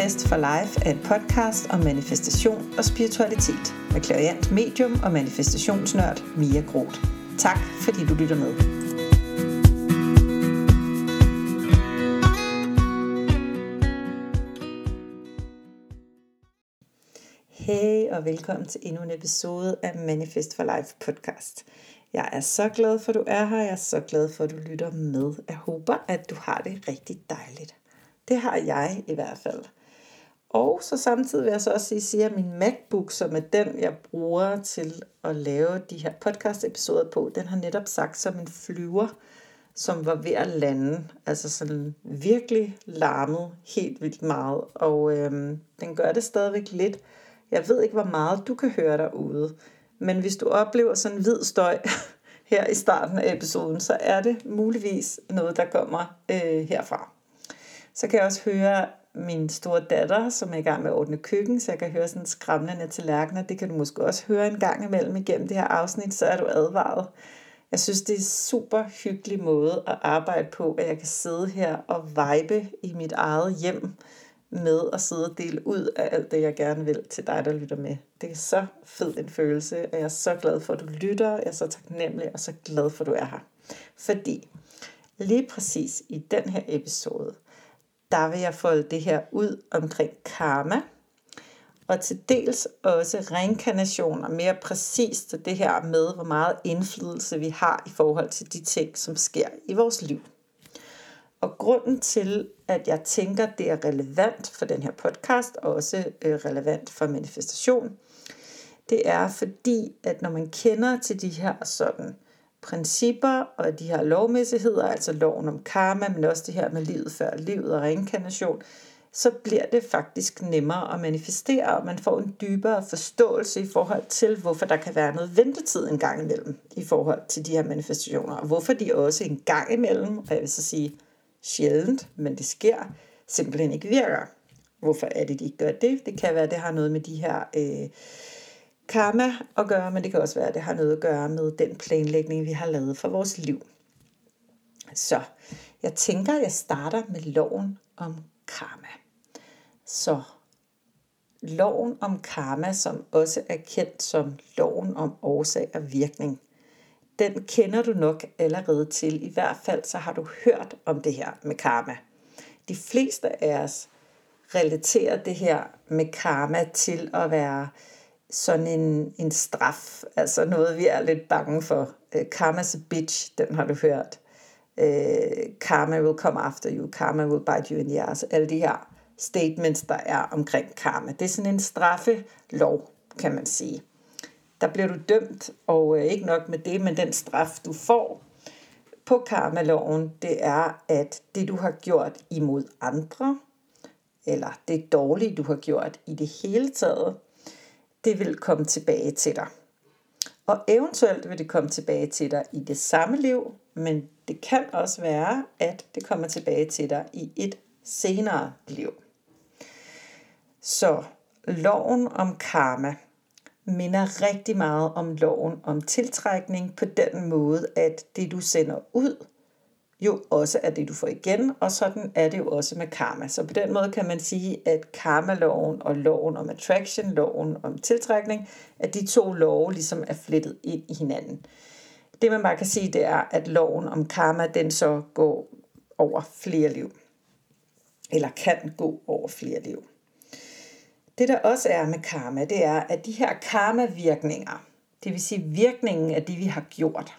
Manifest for Life er et podcast om manifestation og spiritualitet med klariant medium og manifestationsnørd Mia Groth. Tak fordi du lytter med. Hey og velkommen til endnu en episode af Manifest for Life podcast. Jeg er så glad for, at du er her. Jeg er så glad for, at du lytter med. Jeg håber, at du har det rigtig dejligt. Det har jeg i hvert fald. Og så samtidig vil jeg så også sige, at min MacBook, som er den, jeg bruger til at lave de her podcast-episoder på, den har netop sagt som en flyver, som var ved at lande. Altså sådan virkelig larmet helt vildt meget. Og øhm, den gør det stadigvæk lidt. Jeg ved ikke, hvor meget du kan høre derude. Men hvis du oplever sådan en hvid støj her i starten af episoden, så er det muligvis noget, der kommer øh, herfra. Så kan jeg også høre min store datter, som er i gang med at ordne køkken, så jeg kan høre sådan skramlende tallerkener. Det kan du måske også høre en gang imellem igennem det her afsnit, så er du advaret. Jeg synes, det er en super hyggelig måde at arbejde på, at jeg kan sidde her og vibe i mit eget hjem med at sidde og dele ud af alt det, jeg gerne vil til dig, der lytter med. Det er så fed en følelse, og jeg er så glad for, at du lytter. Jeg er så taknemmelig og så glad for, at du er her. Fordi lige præcis i den her episode, der vil jeg folde det her ud omkring karma, og til dels også reinkarnation, og mere præcist det her med, hvor meget indflydelse vi har i forhold til de ting, som sker i vores liv. Og grunden til, at jeg tænker, det er relevant for den her podcast, og også øh, relevant for manifestation, det er fordi, at når man kender til de her sådan principper og de her lovmæssigheder, altså loven om karma, men også det her med livet før livet og reinkarnation, så bliver det faktisk nemmere at manifestere, og man får en dybere forståelse i forhold til, hvorfor der kan være noget ventetid en gang imellem i forhold til de her manifestationer, og hvorfor de også en gang imellem, og jeg vil så sige sjældent, men det sker, simpelthen ikke virker. Hvorfor er det, de ikke gør det? Det kan være, at det har noget med de her øh, karma at gøre, men det kan også være, at det har noget at gøre med den planlægning, vi har lavet for vores liv. Så jeg tænker, at jeg starter med loven om karma. Så loven om karma, som også er kendt som loven om årsag og virkning, den kender du nok allerede til. I hvert fald så har du hørt om det her med karma. De fleste af os relaterer det her med karma til at være sådan en, en straf, altså noget vi er lidt bange for. Øh, uh, karma's a bitch, den har du hørt. Uh, karma will come after you, karma will bite you in the ass. Alle de her statements, der er omkring karma. Det er sådan en straffelov, kan man sige. Der bliver du dømt, og uh, ikke nok med det, men den straf, du får på karmaloven, det er, at det du har gjort imod andre, eller det dårlige, du har gjort i det hele taget, det vil komme tilbage til dig. Og eventuelt vil det komme tilbage til dig i det samme liv, men det kan også være, at det kommer tilbage til dig i et senere liv. Så loven om karma minder rigtig meget om loven om tiltrækning på den måde, at det du sender ud, jo også er det, du får igen, og sådan er det jo også med karma. Så på den måde kan man sige, at karma-loven og loven om attraction, loven om tiltrækning, at de to love ligesom er flettet ind i hinanden. Det man bare kan sige, det er, at loven om karma, den så går over flere liv. Eller kan gå over flere liv. Det der også er med karma, det er, at de her karmavirkninger, det vil sige virkningen af det, vi har gjort,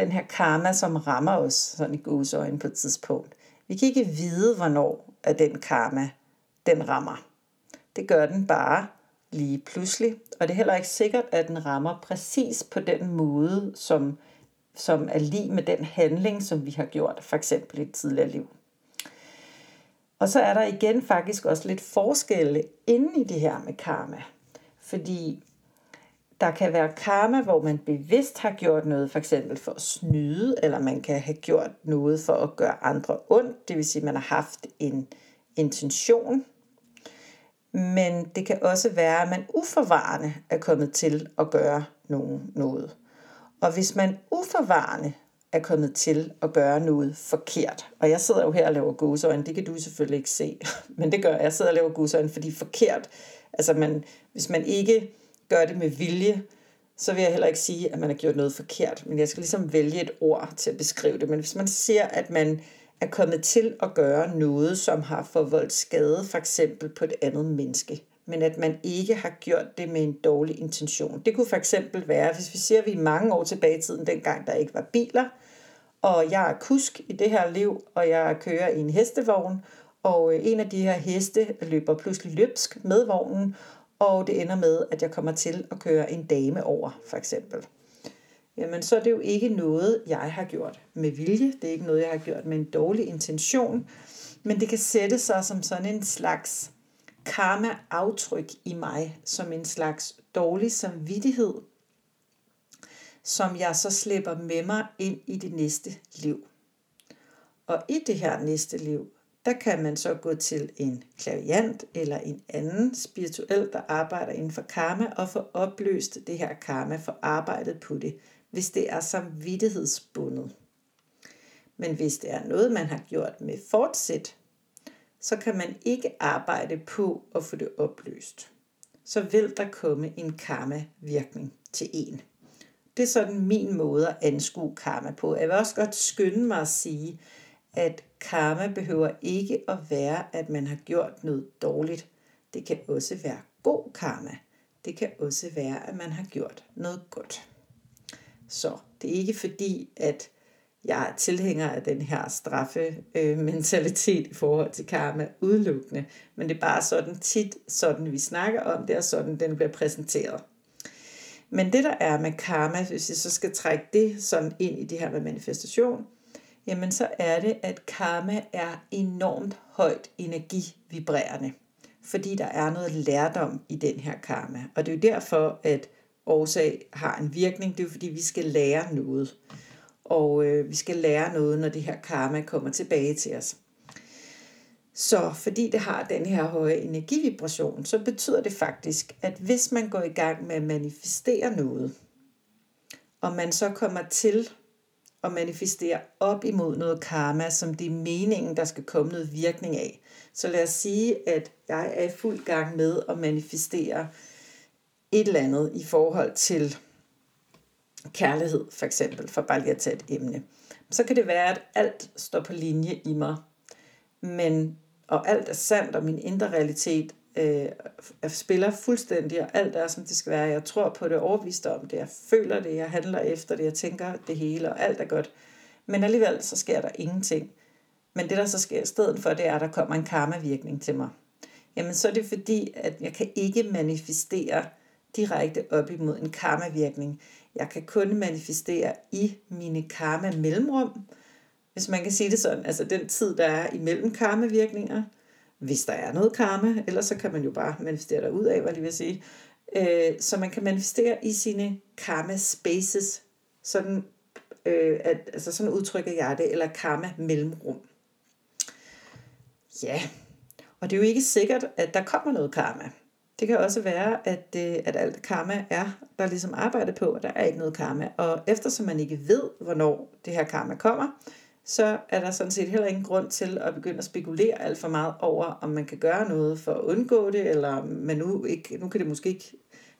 den her karma, som rammer os sådan i Guds øjne på et tidspunkt. Vi kan ikke vide, hvornår at den karma, den rammer. Det gør den bare lige pludselig, og det er heller ikke sikkert, at den rammer præcis på den måde, som, som er lige med den handling, som vi har gjort, for eksempel i et tidligere liv. Og så er der igen faktisk også lidt forskelle inde i det her med karma. Fordi der kan være karma, hvor man bevidst har gjort noget, for eksempel for at snyde, eller man kan have gjort noget for at gøre andre ondt, det vil sige, at man har haft en intention. Men det kan også være, at man uforvarende er kommet til at gøre nogen noget. Og hvis man uforvarende er kommet til at gøre noget forkert. Og jeg sidder jo her og laver godsøjne, det kan du selvfølgelig ikke se, men det gør jeg. Jeg sidder og laver godsøjne, fordi forkert, altså man, hvis man ikke gør det med vilje, så vil jeg heller ikke sige, at man har gjort noget forkert, men jeg skal ligesom vælge et ord til at beskrive det. Men hvis man ser, at man er kommet til at gøre noget, som har forvoldt skade, for eksempel på et andet menneske, men at man ikke har gjort det med en dårlig intention. Det kunne for eksempel være, hvis vi siger, at vi er mange år tilbage i tiden, dengang der ikke var biler, og jeg er kusk i det her liv, og jeg kører i en hestevogn, og en af de her heste løber pludselig løbsk med vognen, og det ender med, at jeg kommer til at køre en dame over, for eksempel. Jamen, så er det jo ikke noget, jeg har gjort med vilje. Det er ikke noget, jeg har gjort med en dårlig intention. Men det kan sætte sig som sådan en slags karma-aftryk i mig, som en slags dårlig samvittighed, som jeg så slipper med mig ind i det næste liv. Og i det her næste liv, der kan man så gå til en klaviant eller en anden spirituel, der arbejder inden for karma, og få opløst det her karma, for arbejdet på det, hvis det er samvittighedsbundet. Men hvis det er noget, man har gjort med fortsæt, så kan man ikke arbejde på at få det opløst. Så vil der komme en karma-virkning til en. Det er sådan min måde at anskue karma på. Jeg vil også godt skynde mig at sige, at karma behøver ikke at være, at man har gjort noget dårligt. Det kan også være god karma. Det kan også være, at man har gjort noget godt. Så det er ikke fordi, at jeg er tilhænger af den her straffementalitet i forhold til karma udelukkende, men det er bare sådan tit, sådan vi snakker om det, og sådan den bliver præsenteret. Men det der er med karma, hvis jeg så skal trække det sådan ind i det her med manifestation, jamen så er det, at karma er enormt højt energivibrerende, fordi der er noget lærdom i den her karma. Og det er jo derfor, at årsag har en virkning, det er jo fordi, vi skal lære noget. Og øh, vi skal lære noget, når det her karma kommer tilbage til os. Så fordi det har den her høje energivibration, så betyder det faktisk, at hvis man går i gang med at manifestere noget, og man så kommer til at manifestere op imod noget karma, som det er meningen, der skal komme noget virkning af. Så lad os sige, at jeg er i fuld gang med at manifestere et eller andet i forhold til kærlighed, for eksempel, for bare lige at tage et emne. Så kan det være, at alt står på linje i mig, men, og alt er sandt, og min indre realitet øh, spiller fuldstændig, og alt er, som det skal være. Jeg tror på det, overbevist om det, jeg føler det, jeg handler efter det, jeg tænker det hele, og alt er godt. Men alligevel, så sker der ingenting. Men det, der så sker i stedet for, det er, at der kommer en karmavirkning til mig. Jamen, så er det fordi, at jeg kan ikke manifestere direkte op imod en karmavirkning. Jeg kan kun manifestere i mine karma-mellemrum, hvis man kan sige det sådan. Altså den tid, der er imellem karmavirkninger, virkninger hvis der er noget karma, ellers så kan man jo bare manifestere dig ud af, hvad det vil sige. Øh, så man kan manifestere i sine karma spaces, sådan, øh, at, altså sådan udtrykker jeg det, eller karma mellemrum. Ja, og det er jo ikke sikkert, at der kommer noget karma. Det kan også være, at, øh, at alt karma er, der er ligesom arbejdet på, at der er ikke noget karma. Og eftersom man ikke ved, hvornår det her karma kommer, så er der sådan set heller ingen grund til at begynde at spekulere alt for meget over, om man kan gøre noget for at undgå det, eller man nu, ikke, nu kan det måske ikke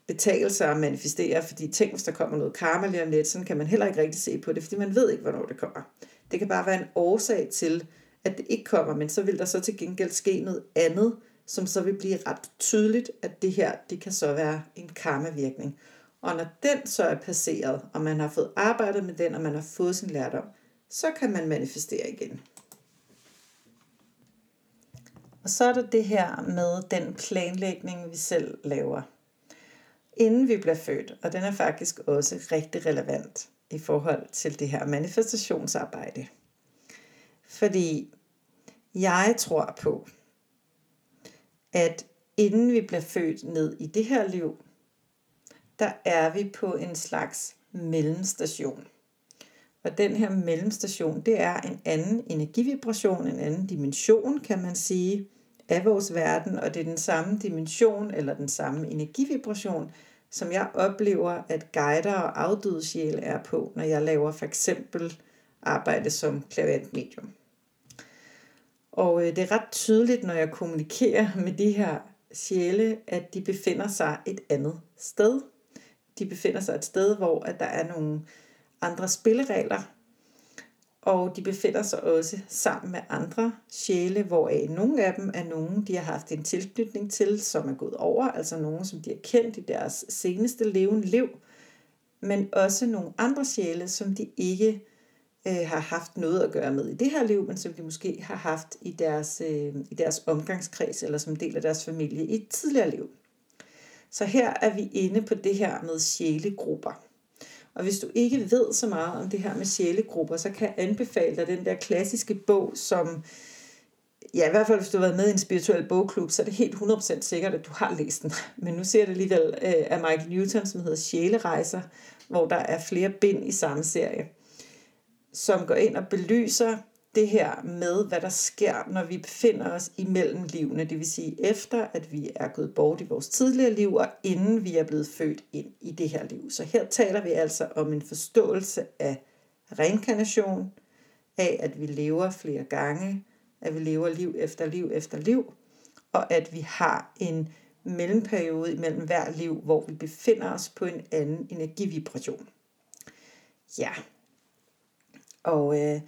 betale sig at manifestere, fordi tænk, hvis der kommer noget karma lige om lidt, sådan kan man heller ikke rigtig se på det, fordi man ved ikke, hvornår det kommer. Det kan bare være en årsag til, at det ikke kommer, men så vil der så til gengæld ske noget andet, som så vil blive ret tydeligt, at det her, det kan så være en karmavirkning. Og når den så er passeret, og man har fået arbejdet med den, og man har fået sin lærdom, så kan man manifestere igen. Og så er der det her med den planlægning, vi selv laver. Inden vi bliver født, og den er faktisk også rigtig relevant i forhold til det her manifestationsarbejde. Fordi jeg tror på, at inden vi bliver født ned i det her liv, der er vi på en slags mellemstation. Og den her mellemstation, det er en anden energivibration, en anden dimension, kan man sige, af vores verden, og det er den samme dimension eller den samme energivibration, som jeg oplever, at guider og afdøde sjæle er på, når jeg laver for eksempel arbejde som klaviant medium. Og øh, det er ret tydeligt, når jeg kommunikerer med de her sjæle, at de befinder sig et andet sted. De befinder sig et sted, hvor at der er nogle andre spilleregler, og de befinder sig også sammen med andre sjæle, hvoraf nogle af dem er nogen, de har haft en tilknytning til, som er gået over, altså nogen, som de har kendt i deres seneste levende liv, men også nogle andre sjæle, som de ikke øh, har haft noget at gøre med i det her liv, men som de måske har haft i deres, øh, i deres omgangskreds eller som del af deres familie i et tidligere liv. Så her er vi inde på det her med sjælegrupper. Og hvis du ikke ved så meget om det her med sjælegrupper, så kan jeg anbefale dig den der klassiske bog, som, ja i hvert fald hvis du har været med i en spirituel bogklub, så er det helt 100% sikkert, at du har læst den. Men nu ser det alligevel øh, af Michael Newton, som hedder Sjælerejser, hvor der er flere bind i samme serie, som går ind og belyser det her med, hvad der sker, når vi befinder os imellem livene, det vil sige efter, at vi er gået bort i vores tidligere liv, og inden vi er blevet født ind i det her liv. Så her taler vi altså om en forståelse af reinkarnation, af at vi lever flere gange, at vi lever liv efter liv efter liv, og at vi har en mellemperiode imellem hver liv, hvor vi befinder os på en anden energivibration. Ja, og øh,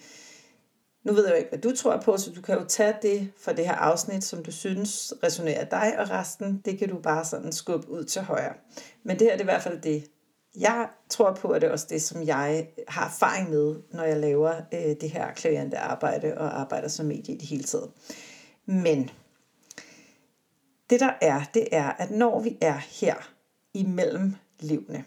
nu ved jeg jo ikke, hvad du tror på, så du kan jo tage det fra det her afsnit, som du synes resonerer dig, og resten, det kan du bare sådan skubbe ud til højre. Men det her det er i hvert fald det, jeg tror på, at det er også det, som jeg har erfaring med, når jeg laver øh, det her klavierende arbejde og arbejder som medie i det hele taget. Men det der er, det er, at når vi er her imellem livene,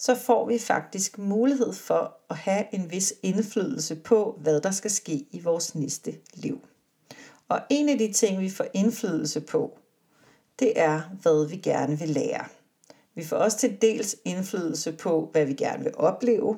så får vi faktisk mulighed for at have en vis indflydelse på, hvad der skal ske i vores næste liv. Og en af de ting, vi får indflydelse på, det er, hvad vi gerne vil lære. Vi får også til dels indflydelse på, hvad vi gerne vil opleve,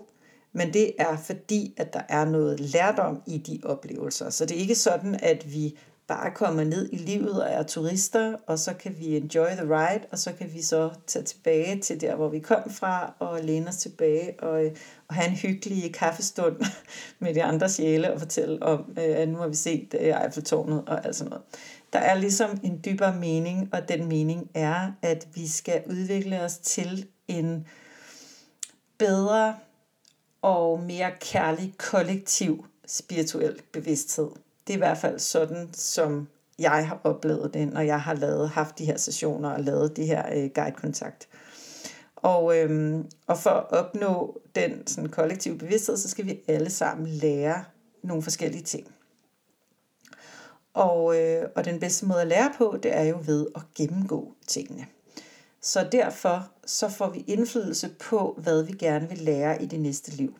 men det er fordi, at der er noget lærdom i de oplevelser. Så det er ikke sådan, at vi bare kommer ned i livet og er turister, og så kan vi enjoy the ride, og så kan vi så tage tilbage til der, hvor vi kom fra, og læne os tilbage og, og have en hyggelig kaffestund med de andre sjæle og fortælle om, øh, at nu har vi set øh, Eiffeltårnet og alt sådan noget. Der er ligesom en dybere mening, og den mening er, at vi skal udvikle os til en bedre og mere kærlig kollektiv spirituel bevidsthed. Det er i hvert fald sådan, som jeg har oplevet det, når jeg har lavet, haft de her sessioner og lavet de her øh, guide-kontakt. Og, øhm, og for at opnå den sådan, kollektive bevidsthed, så skal vi alle sammen lære nogle forskellige ting. Og, øh, og den bedste måde at lære på, det er jo ved at gennemgå tingene. Så derfor så får vi indflydelse på, hvad vi gerne vil lære i det næste liv.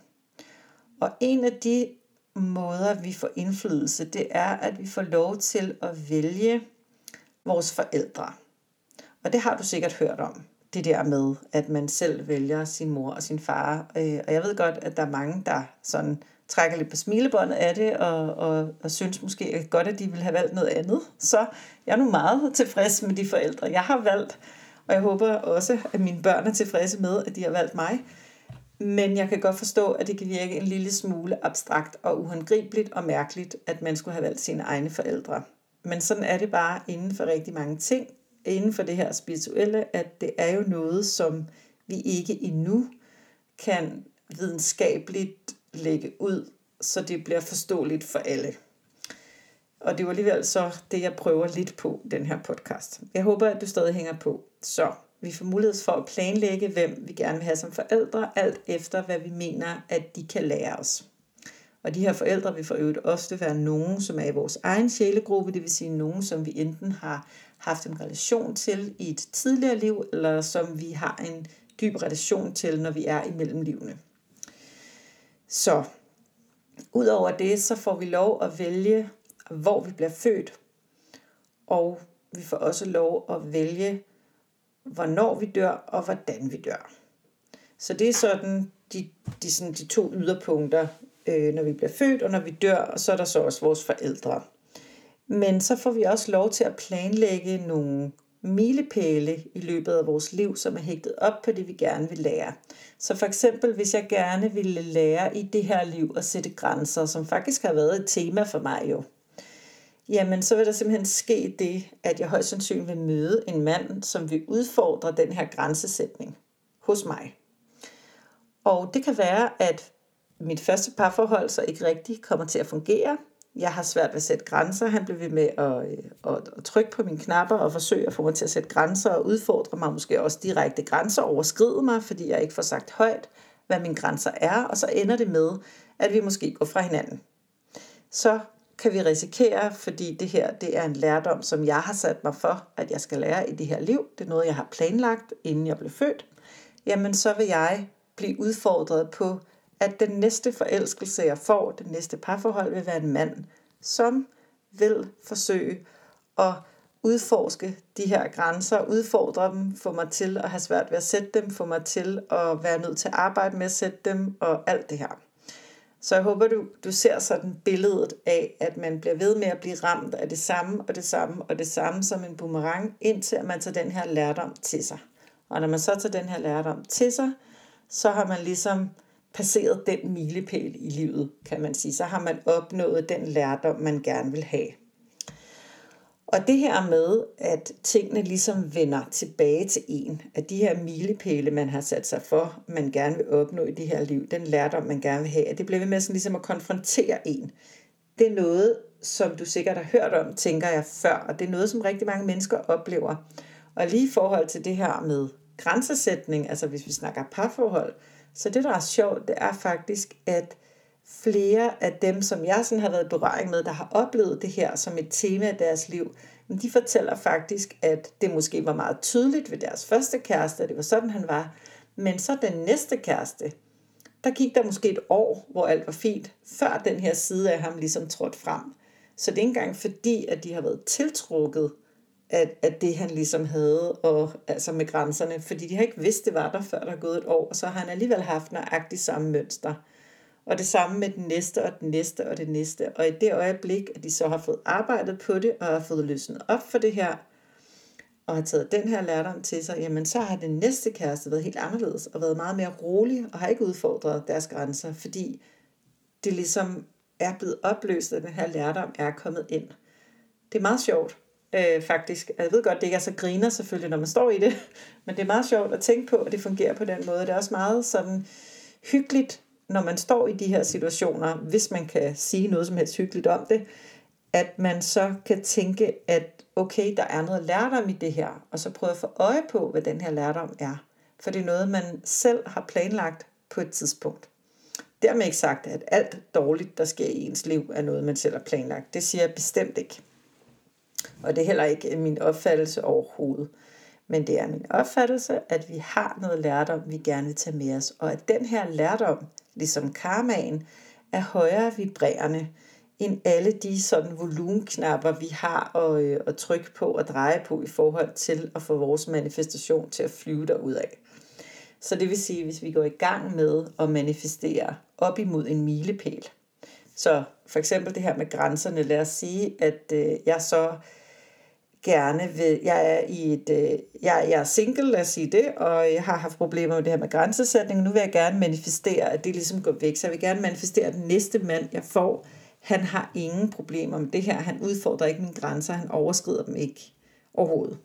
Og en af de måder, vi får indflydelse, det er, at vi får lov til at vælge vores forældre. Og det har du sikkert hørt om. Det der med, at man selv vælger sin mor og sin far. Øh, og jeg ved godt, at der er mange, der sådan trækker lidt på smilebåndet af det, og, og, og synes måske godt, at de vil have valgt noget andet. Så jeg er nu meget tilfreds med de forældre, jeg har valgt. Og jeg håber også, at mine børn er tilfredse med, at de har valgt mig. Men jeg kan godt forstå, at det kan virke en lille smule abstrakt og uhåndgribeligt og mærkeligt, at man skulle have valgt sine egne forældre. Men sådan er det bare inden for rigtig mange ting, inden for det her spirituelle, at det er jo noget, som vi ikke endnu kan videnskabeligt lægge ud, så det bliver forståeligt for alle. Og det var alligevel så det, jeg prøver lidt på den her podcast. Jeg håber, at du stadig hænger på. Så vi får mulighed for at planlægge, hvem vi gerne vil have som forældre, alt efter hvad vi mener, at de kan lære os. Og de her forældre vil for øvrigt ofte være nogen, som er i vores egen sjælegruppe, det vil sige nogen, som vi enten har haft en relation til i et tidligere liv, eller som vi har en dyb relation til, når vi er i mellemlivene. Så udover det, så får vi lov at vælge, hvor vi bliver født, og vi får også lov at vælge, hvornår vi dør og hvordan vi dør. Så det er sådan de, de, sådan de to yderpunkter, øh, når vi bliver født og når vi dør, og så er der så også vores forældre. Men så får vi også lov til at planlægge nogle milepæle i løbet af vores liv, som er hægtet op på det, vi gerne vil lære. Så for eksempel, hvis jeg gerne ville lære i det her liv at sætte grænser, som faktisk har været et tema for mig jo, jamen så vil der simpelthen ske det, at jeg højst sandsynligt vil møde en mand, som vil udfordre den her grænsesætning hos mig. Og det kan være, at mit første parforhold så ikke rigtig kommer til at fungere. Jeg har svært ved at sætte grænser. Han blev ved med at, øh, at, at trykke på mine knapper og forsøge at få mig til at sætte grænser og udfordre mig måske også direkte grænser, overskride mig, fordi jeg ikke får sagt højt, hvad mine grænser er, og så ender det med, at vi måske går fra hinanden. Så kan vi risikere, fordi det her det er en lærdom, som jeg har sat mig for, at jeg skal lære i det her liv. Det er noget, jeg har planlagt, inden jeg blev født. Jamen, så vil jeg blive udfordret på, at den næste forelskelse, jeg får, det næste parforhold, vil være en mand, som vil forsøge at udforske de her grænser, udfordre dem, få mig til at have svært ved at sætte dem, få mig til at være nødt til at arbejde med at sætte dem, og alt det her. Så jeg håber, du, du ser sådan billedet af, at man bliver ved med at blive ramt af det samme og det samme og det samme som en boomerang, indtil man tager den her lærdom til sig. Og når man så tager den her lærdom til sig, så har man ligesom passeret den milepæl i livet, kan man sige. Så har man opnået den lærdom, man gerne vil have. Og det her med, at tingene ligesom vender tilbage til en, at de her milepæle, man har sat sig for, man gerne vil opnå i det her liv, den lærdom, man gerne vil have, at det bliver ved med sådan ligesom at konfrontere en. Det er noget, som du sikkert har hørt om, tænker jeg før, og det er noget, som rigtig mange mennesker oplever. Og lige i forhold til det her med grænsesætning, altså hvis vi snakker parforhold, så det, der er sjovt, det er faktisk, at flere af dem, som jeg sådan har været i berøring med, der har oplevet det her som et tema i deres liv, de fortæller faktisk, at det måske var meget tydeligt ved deres første kæreste, at det var sådan, han var. Men så den næste kæreste, der gik der måske et år, hvor alt var fint, før den her side af ham ligesom trådte frem. Så det er ikke engang fordi, at de har været tiltrukket at, at det han ligesom havde, og, altså med grænserne, fordi de har ikke vidst, det var der, før der er gået et år, og så har han alligevel haft nøjagtigt samme mønster. Og det samme med den næste, og den næste, og det næste. Og i det øjeblik, at de så har fået arbejdet på det, og har fået løsnet op for det her, og har taget den her lærdom til sig, jamen så har den næste kæreste været helt anderledes, og været meget mere rolig, og har ikke udfordret deres grænser, fordi det ligesom er blevet opløst, at den her lærdom er kommet ind. Det er meget sjovt, øh, faktisk. Jeg ved godt, det ikke er så griner selvfølgelig, når man står i det, men det er meget sjovt at tænke på, at det fungerer på den måde. Det er også meget sådan hyggeligt, når man står i de her situationer, hvis man kan sige noget som helst hyggeligt om det, at man så kan tænke, at okay, der er noget lærdom i det her, og så prøve at få øje på, hvad den her lærdom er. For det er noget, man selv har planlagt på et tidspunkt. Dermed ikke sagt, at alt dårligt, der sker i ens liv, er noget, man selv har planlagt. Det siger jeg bestemt ikke. Og det er heller ikke min opfattelse overhovedet. Men det er min opfattelse, at vi har noget lærdom, vi gerne vil tage med os. Og at den her lærdom, ligesom karmaen, er højere vibrerende end alle de sådan volumenknapper, vi har at, øh, at trykke på og dreje på i forhold til at få vores manifestation til at flyve derud af. Så det vil sige, hvis vi går i gang med at manifestere op imod en milepæl. Så for eksempel det her med grænserne. Lad os sige, at øh, jeg så gerne vil, jeg er i et, øh, jeg, jeg er single, lad os sige det, og jeg har haft problemer med det her med grænsesætning, nu vil jeg gerne manifestere, at det ligesom går væk, så jeg vil gerne manifestere, at den næste mand, jeg får, han har ingen problemer med det her, han udfordrer ikke mine grænser, han overskrider dem ikke overhovedet.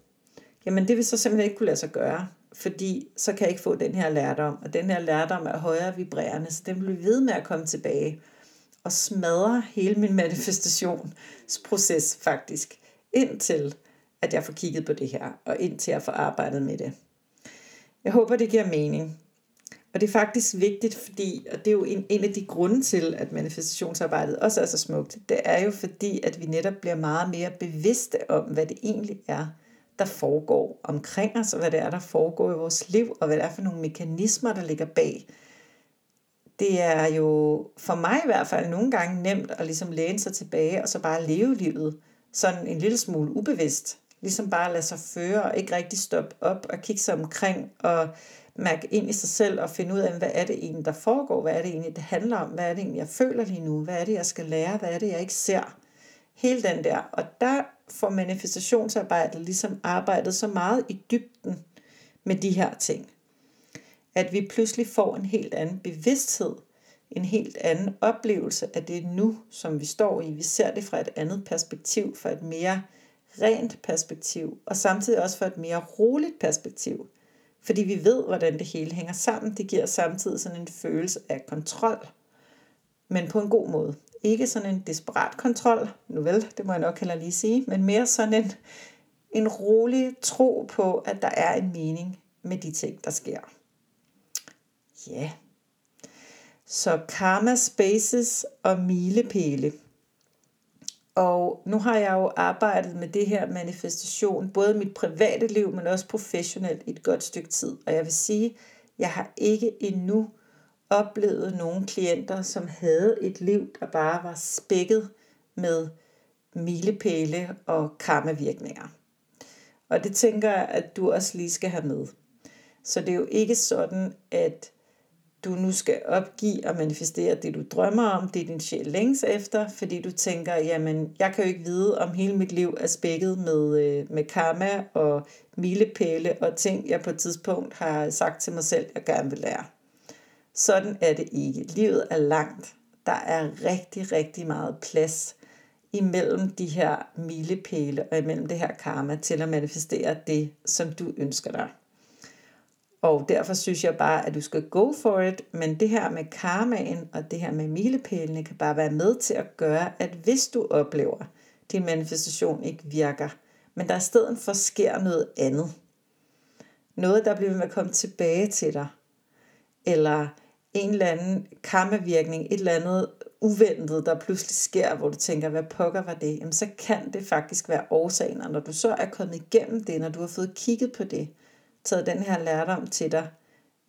Jamen det vil så simpelthen ikke kunne lade sig gøre, fordi så kan jeg ikke få den her lærdom, og den her lærdom er højere vibrerende, så den bliver ved med at komme tilbage og smadre hele min manifestationsproces faktisk, indtil at jeg får kigget på det her, og indtil jeg får arbejdet med det. Jeg håber, det giver mening. Og det er faktisk vigtigt, fordi, og det er jo en, en af de grunde til, at manifestationsarbejdet også er så smukt, det er jo fordi, at vi netop bliver meget mere bevidste om, hvad det egentlig er, der foregår omkring os, og hvad det er, der foregår i vores liv, og hvad det er for nogle mekanismer, der ligger bag. Det er jo for mig i hvert fald nogle gange nemt at ligesom læne sig tilbage, og så bare leve livet sådan en lille smule ubevidst ligesom bare lade sig føre og ikke rigtig stoppe op og kigge sig omkring og mærke ind i sig selv og finde ud af, hvad er det egentlig, der foregår, hvad er det egentlig, det handler om, hvad er det egentlig, jeg føler lige nu, hvad er det, jeg skal lære, hvad er det, jeg ikke ser. Hele den der. Og der får manifestationsarbejdet ligesom arbejdet så meget i dybden med de her ting, at vi pludselig får en helt anden bevidsthed, en helt anden oplevelse af det nu, som vi står i. Vi ser det fra et andet perspektiv, fra et mere rent perspektiv, og samtidig også for et mere roligt perspektiv. Fordi vi ved, hvordan det hele hænger sammen. Det giver samtidig sådan en følelse af kontrol, men på en god måde. Ikke sådan en desperat kontrol, nu vel, det må jeg nok heller lige sige, men mere sådan en, en rolig tro på, at der er en mening med de ting, der sker. Ja. Yeah. Så karma spaces og milepæle. Og nu har jeg jo arbejdet med det her manifestation, både i mit private liv, men også professionelt i et godt stykke tid. Og jeg vil sige, jeg har ikke endnu oplevet nogle klienter, som havde et liv, der bare var spækket med milepæle og karmavirkninger. Og det tænker jeg, at du også lige skal have med. Så det er jo ikke sådan, at du nu skal opgive og manifestere det, du drømmer om, det din sjæl længes efter, fordi du tænker, jamen, jeg kan jo ikke vide, om hele mit liv er spækket med, øh, med karma og milepæle og ting, jeg på et tidspunkt har sagt til mig selv, jeg gerne vil lære. Sådan er det ikke. Livet er langt. Der er rigtig, rigtig meget plads imellem de her milepæle og imellem det her karma til at manifestere det, som du ønsker dig. Og derfor synes jeg bare, at du skal go for it, men det her med karmaen og det her med milepælene kan bare være med til at gøre, at hvis du oplever, at din manifestation ikke virker, men der i stedet for sker noget andet, noget der bliver med at komme tilbage til dig, eller en eller anden karmavirkning, et eller andet uventet, der pludselig sker, hvor du tænker, hvad pokker var det? Jamen, så kan det faktisk være årsagen, og når du så er kommet igennem det, når du har fået kigget på det, taget den her lærdom til dig,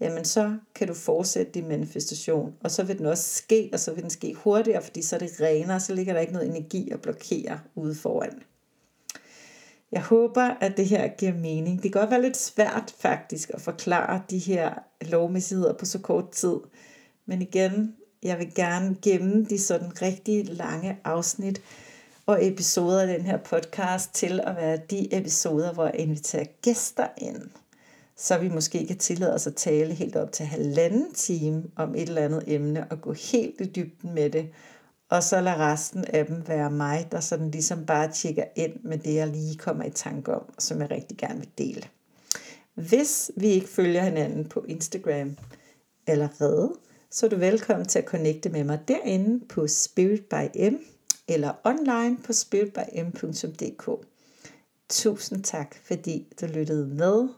jamen så kan du fortsætte din manifestation, og så vil den også ske, og så vil den ske hurtigere, fordi så er det renere, så ligger der ikke noget energi at blokere ude foran. Jeg håber, at det her giver mening. Det kan godt være lidt svært faktisk at forklare de her lovmæssigheder på så kort tid. Men igen, jeg vil gerne gemme de sådan rigtig lange afsnit og episoder af den her podcast til at være de episoder, hvor jeg inviterer gæster ind. Så vi måske kan tillade os at tale helt op til halvanden time om et eller andet emne og gå helt i dybden med det og så lade resten af dem være mig, der sådan ligesom bare tjekker ind med det, jeg lige kommer i tanke om, som jeg rigtig gerne vil dele. Hvis vi ikke følger hinanden på Instagram allerede, så er du velkommen til at connecte med mig derinde på Spirit by M eller online på spiritbym.dk. Tusind tak, fordi du lyttede med.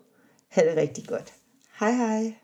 Ha' det rigtig godt. Hej hej.